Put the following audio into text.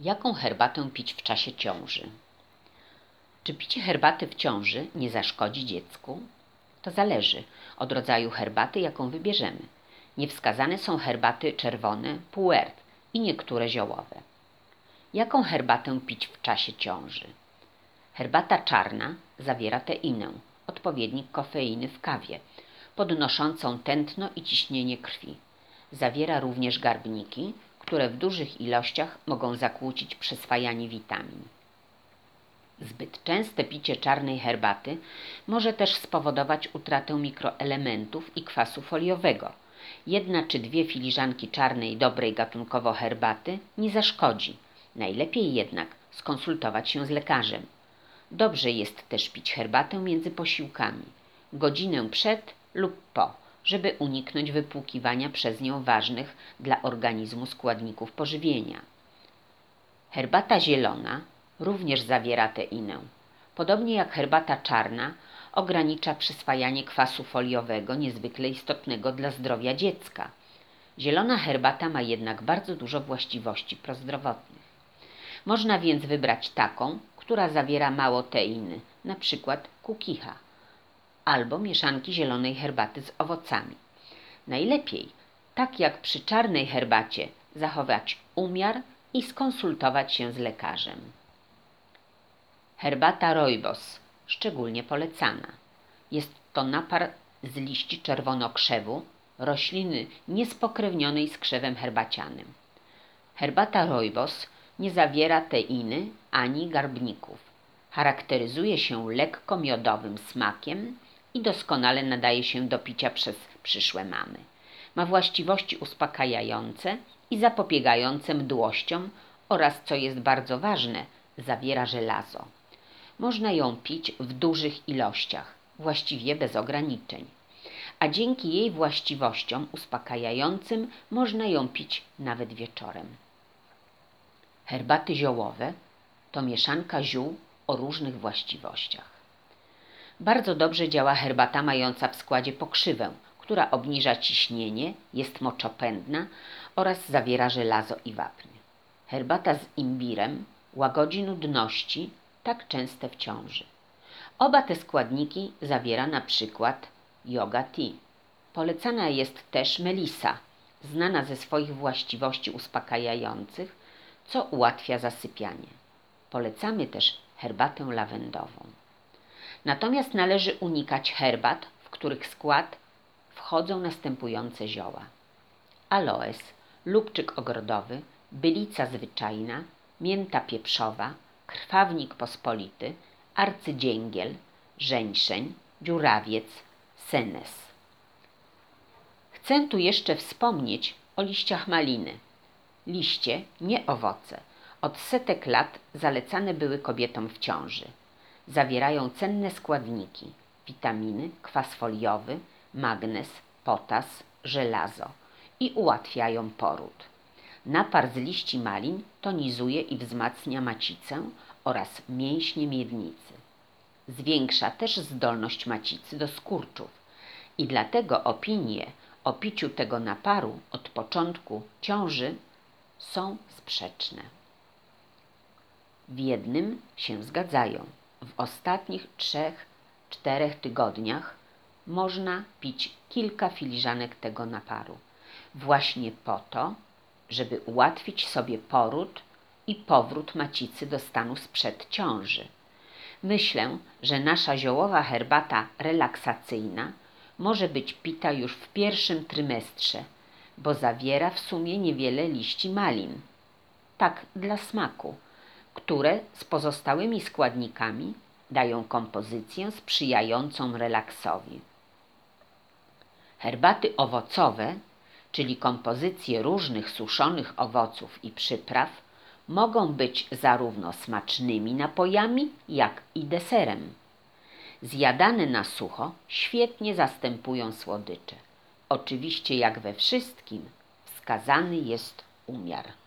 Jaką herbatę pić w czasie ciąży? Czy picie herbaty w ciąży nie zaszkodzi dziecku? To zależy od rodzaju herbaty, jaką wybierzemy. Niewskazane są herbaty czerwone, puert i niektóre ziołowe. Jaką herbatę pić w czasie ciąży? Herbata czarna zawiera teinę, odpowiednik kofeiny w kawie, podnoszącą tętno i ciśnienie krwi. Zawiera również garbniki, które w dużych ilościach mogą zakłócić przyswajanie witamin. Zbyt częste picie czarnej herbaty może też spowodować utratę mikroelementów i kwasu foliowego. Jedna czy dwie filiżanki czarnej dobrej gatunkowo herbaty nie zaszkodzi. Najlepiej jednak skonsultować się z lekarzem. Dobrze jest też pić herbatę między posiłkami, godzinę przed lub po, żeby uniknąć wypłukiwania przez nią ważnych dla organizmu składników pożywienia. Herbata zielona również zawiera teinę. Podobnie jak herbata czarna, ogranicza przyswajanie kwasu foliowego, niezwykle istotnego dla zdrowia dziecka. Zielona herbata ma jednak bardzo dużo właściwości prozdrowotnych. Można więc wybrać taką, która zawiera mało teiny, przykład kukicha, albo mieszanki zielonej herbaty z owocami. Najlepiej, tak jak przy czarnej herbacie, zachować umiar i skonsultować się z lekarzem. Herbata rooibos, szczególnie polecana. Jest to napar z liści czerwonokrzewu, rośliny niespokrewnionej z krzewem herbacianym. Herbata rooibos nie zawiera teiny ani garbników. Charakteryzuje się lekko miodowym smakiem i doskonale nadaje się do picia przez przyszłe mamy. Ma właściwości uspokajające i zapobiegające mdłościom oraz, co jest bardzo ważne, zawiera żelazo. Można ją pić w dużych ilościach, właściwie bez ograniczeń. A dzięki jej właściwościom uspokajającym można ją pić nawet wieczorem. Herbaty ziołowe to mieszanka ziół o różnych właściwościach. Bardzo dobrze działa herbata mająca w składzie pokrzywę, która obniża ciśnienie, jest moczopędna oraz zawiera żelazo i wapń. Herbata z imbirem łagodzi nudności, tak częste w ciąży. Oba te składniki zawiera na przykład yoga tea. Polecana jest też melisa, znana ze swoich właściwości uspokajających, co ułatwia zasypianie. Polecamy też herbatę lawendową. Natomiast należy unikać herbat, w których skład wchodzą następujące zioła: aloes, lubczyk ogrodowy, bylica zwyczajna, mięta pieprzowa, krwawnik pospolity, arcydzięgiel, żeńszeń, dziurawiec, senes. Chcę tu jeszcze wspomnieć o liściach maliny. Liście, nie owoce, od setek lat zalecane były kobietom w ciąży. Zawierają cenne składniki: witaminy, kwas foliowy, magnez, potas, żelazo i ułatwiają poród. Napar z liści malin tonizuje i wzmacnia macicę oraz mięśnie miednicy. Zwiększa też zdolność macicy do skurczów i dlatego opinie o piciu tego naparu od początku ciąży są sprzeczne. W jednym się zgadzają. W ostatnich trzech, czterech tygodniach można pić kilka filiżanek tego naparu. Właśnie po to, żeby ułatwić sobie poród i powrót macicy do stanu sprzed ciąży. Myślę, że nasza ziołowa herbata relaksacyjna może być pita już w pierwszym trymestrze, bo zawiera w sumie niewiele liści malin. Tak dla smaku, które z pozostałymi składnikami dają kompozycję sprzyjającą relaksowi. Herbaty owocowe, czyli kompozycje różnych suszonych owoców i przypraw, mogą być zarówno smacznymi napojami, jak i deserem. Zjadane na sucho świetnie zastępują słodycze. Oczywiście, jak we wszystkim, wskazany jest umiar.